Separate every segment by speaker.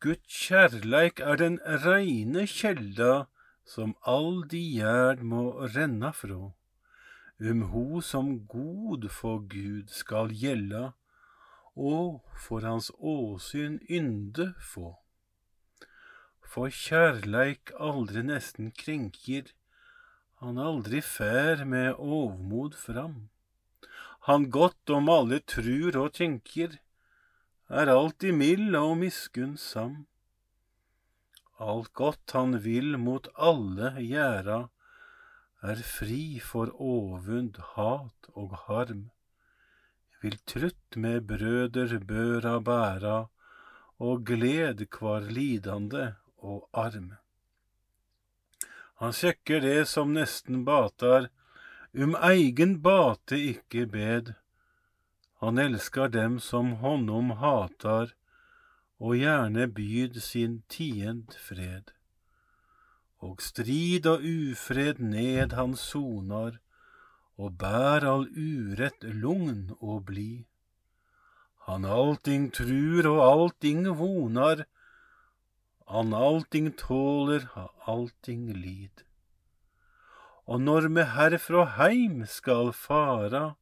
Speaker 1: Guds kjærleik er den reine kjelda som all de gjerd må renna frå. Um ho som god for Gud skal gjelda, og for hans åsyn ynde få. For kjærleik aldri nesten krenkjer, han aldri fær med ovmod fram. Han godt om alle trur og tenkjer, er alltid mild og miskunnsam. Alt godt han vil mot alle gjera, er fri for ovund, hat og harm. Vil trutt med brøder børa bæra, og gled kvar lidande og arm. Han sjekker det som nesten batar, um eigen bate ikke bed. Han elskar dem som honom hatar, og gjerne byd sin tiend fred. Og strid og ufred ned han sonar, og bær all urett lugn og bli. Han allting trur og allting vonar, han allting tåler, allting lid. Og når me herfrå heim skal fara,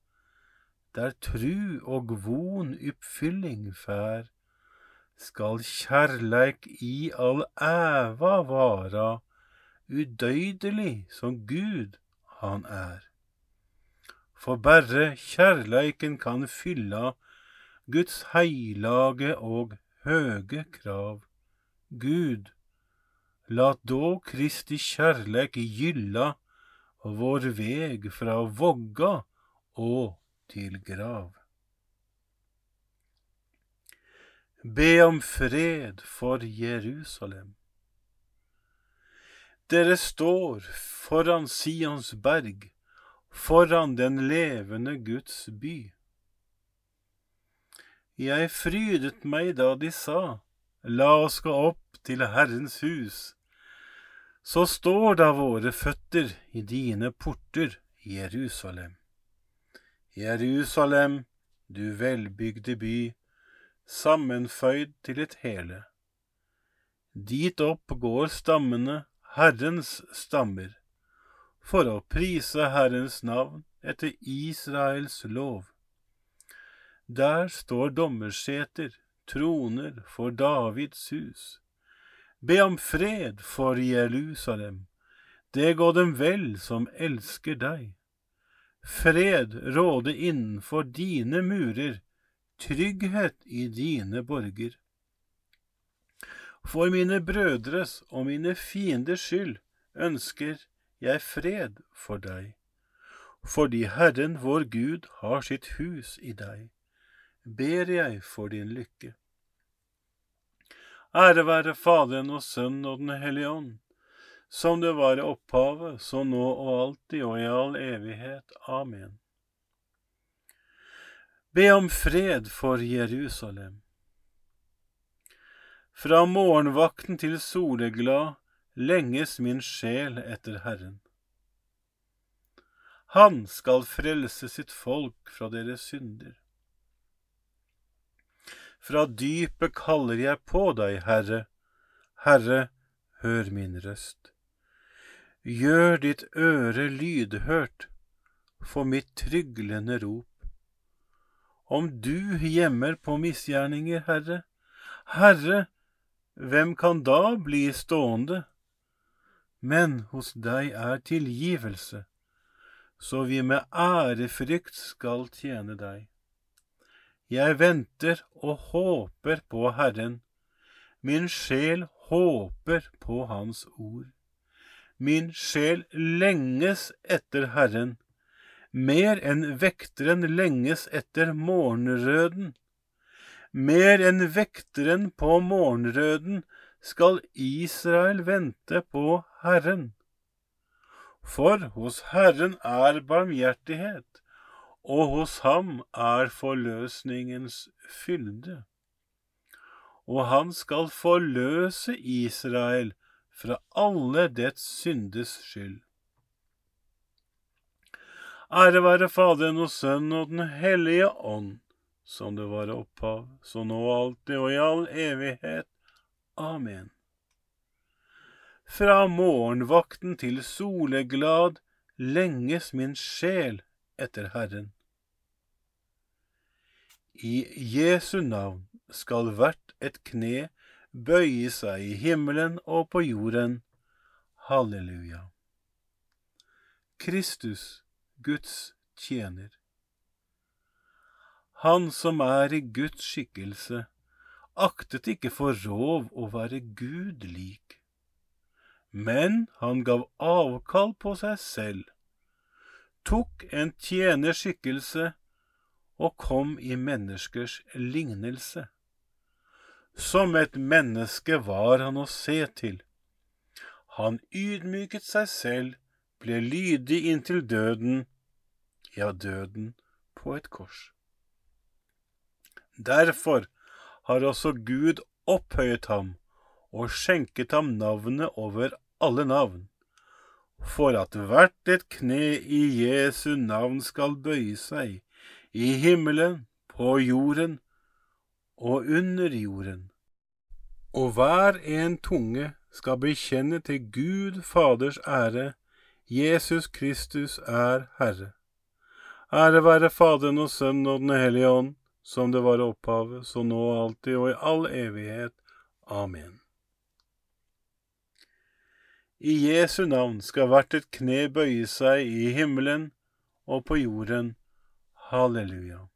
Speaker 1: der tru og von oppfylling fær, skal kjærleik i all æva vara, udøydelig som Gud han er. For berre kjærleiken kan fylla Guds heilage og høge krav. Gud, lat då Kristi kjærleik gylla vår veg fra vogga og til grav. Be om fred for Jerusalem. Dere står foran Sions berg, foran den levende Guds by. Jeg frydet meg da de sa, la oss gå opp til Herrens hus. Så står da våre føtter i dine porter, Jerusalem. Jerusalem, du velbygde by, sammenføyd til et hele. Dit opp går stammene, Herrens stammer, for å prise Herrens navn etter Israels lov. Der står dommerseter, troner for Davids hus. Be om fred for Jerusalem, det går dem vel som elsker deg. Fred råde innenfor dine murer, trygghet i dine borger. For mine brødres og mine fienders skyld ønsker jeg fred for deg, fordi Herren vår Gud har sitt hus i deg, ber jeg for din lykke. Ære være Faderen og Sønnen og Den hellige ånd som det var i opphavet, så nå og alltid og i all evighet. Amen. Be om fred for Jerusalem. Fra morgenvakten til soleglad lenges min sjel etter Herren. Han skal frelse sitt folk fra deres synder. Fra dypet kaller jeg på deg, Herre. Herre, hør min røst. Gjør ditt øre lydhørt for mitt tryglende rop. Om du gjemmer på misgjerninger, Herre, Herre, hvem kan da bli stående? Men hos deg er tilgivelse, så vi med ærefrykt skal tjene deg. Jeg venter og håper på Herren, min sjel håper på Hans ord. Min sjel lenges etter Herren, mer enn vekteren lenges etter morgenrøden. Mer enn vekteren på morgenrøden skal Israel vente på Herren. For hos Herren er barmhjertighet, og hos ham er forløsningens fylde. Og han skal forløse Israel fra alle dets syndes skyld. Ære være Faderen og Sønnen og Den hellige ånd, som det var opphav, så nå alltid og i all evighet. Amen. Fra morgenvakten til soleglad lenges min sjel etter Herren. I Jesu navn skal hvert et kne bøye seg i himmelen og på jorden. Halleluja. Kristus, Guds tjener. Han som er i Guds skikkelse, aktet ikke for rov å være Gud lik, men han gav avkall på seg selv, tok en tjenerskikkelse og kom i menneskers lignelse. Som et menneske var han å se til. Han ydmyket seg selv ble lydig inntil døden, ja, døden på et kors. Derfor har også Gud opphøyet ham og skjenket ham navnet over alle navn, for at hvert et kne i Jesu navn skal bøye seg, i himmelen, på jorden og under jorden, og hver en tunge skal bekjenne til Gud Faders ære Jesus Kristus er Herre. Ære være Faderen og Sønnen og Den hellige ånd, som det var opphavet, så nå og alltid og i all evighet. Amen. I Jesu navn skal hvert et kne bøye seg i himmelen og på jorden. Halleluja.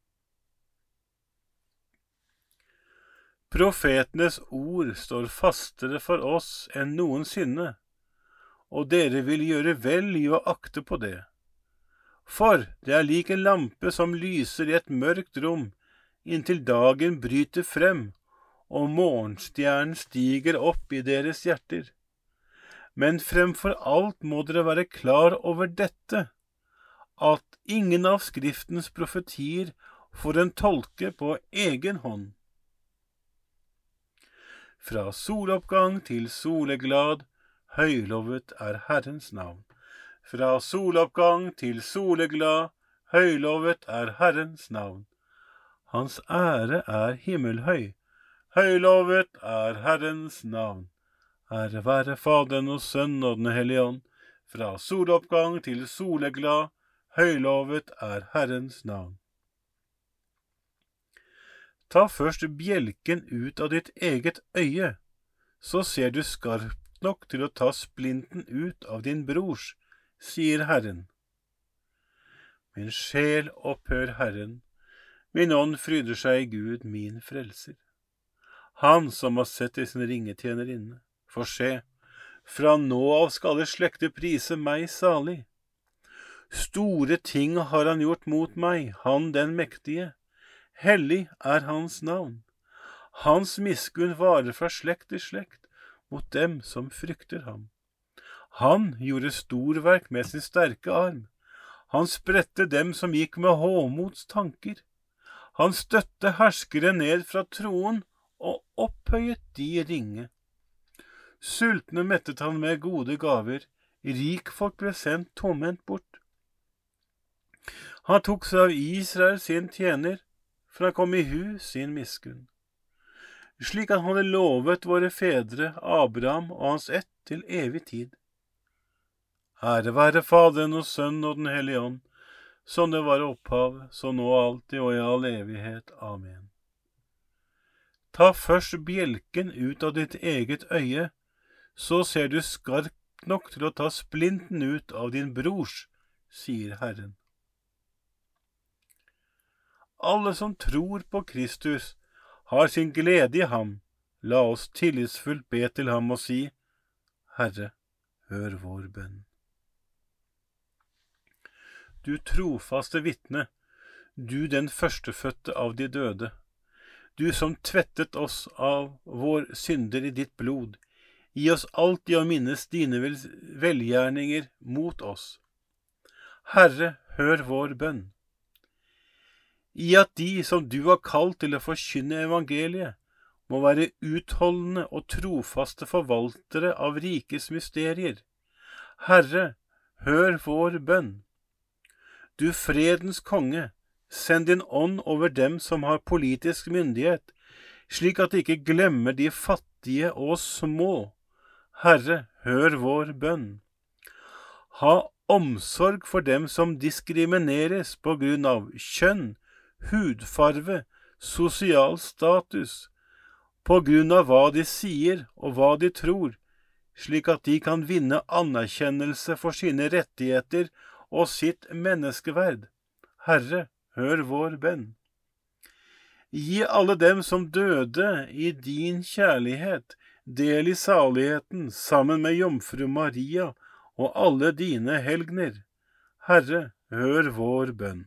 Speaker 1: Profetenes ord står fastere for oss enn noensinne og dere vil gjøre vel i å akte på det. For det er lik en lampe som lyser i et mørkt rom, inntil dagen bryter frem og morgenstjernen stiger opp i deres hjerter. Men fremfor alt må dere være klar over dette, at ingen av Skriftens profetier får en tolke på egen hånd. Fra soloppgang til soleglad høylovet er Herrens navn. Fra soloppgang til soleglad, høylovet er Herrens navn. Hans ære er himmelhøy, høylovet er Herrens navn. Ære være Faderen og Sønnen og Den hellige ånd, fra soloppgang til soleglad, høylovet er Herrens navn. Ta først bjelken ut av ditt eget øye, så ser du skarpt nok til å ta splinten ut av din brors, sier Herren. Min sjel opphør Herren, min ånd fryder seg i Gud, min frelser. Han som har sett i sin ringetjenerinne, for se, fra nå av skal alle slekter prise meg salig. Store ting har han gjort mot meg, han den mektige. Hellig er hans navn. Hans miskunn varer fra slekt til slekt mot dem som frykter ham. Han gjorde storverk med sin sterke arm. Han spredte dem som gikk med håmots tanker. Han støtte herskere ned fra troen og opphøyet de ringe. Sultne mettet han med gode gaver, rikfolk ble sendt tomhendt bort. Han tok seg av Israel sin tjener, for han kom i hu sin miskunn slik han hadde lovet våre fedre Abraham og hans ett til evig tid. Ære være Faderen og Sønnen og Den hellige ånd, som det var opphav, så nå alltid og i all evighet. Amen. Ta først bjelken ut av ditt eget øye, så ser du skarpt nok til å ta splinten ut av din brors, sier Herren. Alle som tror på Kristus, har sin glede i ham, la oss tillitsfullt be til ham og si, Herre, hør vår bønn. Du trofaste vitne, du den førstefødte av de døde, du som tvettet oss av vår synder i ditt blod, gi oss alltid å minnes dine velgjerninger mot oss. Herre, hør vår bønn. I at de som du har kalt til å forkynne evangeliet, må være utholdende og trofaste forvaltere av rikets mysterier. Herre, hør vår bønn. Du fredens konge, send din ånd over dem som har politisk myndighet, slik at de ikke glemmer de fattige og små. Herre, hør vår bønn. Ha omsorg for dem som diskrimineres på grunn av kjønn, hudfarve, sosial status, på grunn av hva de sier og hva de tror, slik at de kan vinne anerkjennelse for sine rettigheter og sitt menneskeverd. Herre, hør vår bønn. Gi alle dem som døde i din kjærlighet, del i saligheten sammen med jomfru Maria og alle dine helgner. Herre, hør vår bønn.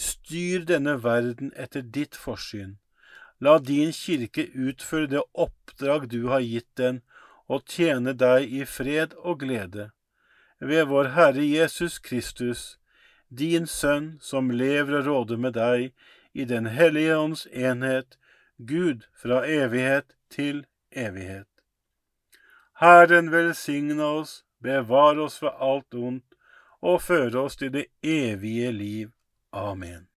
Speaker 1: Styr denne verden etter ditt forsyn. La din kirke utføre det oppdrag du har gitt den, og tjene deg i fred og glede. Ved vår Herre Jesus Kristus, din Sønn, som lever og råder med deg i Den hellige ånds enhet, Gud fra evighet til evighet. Herren velsigne oss, bevare oss fra alt ondt, og føre oss til det evige liv. Amen.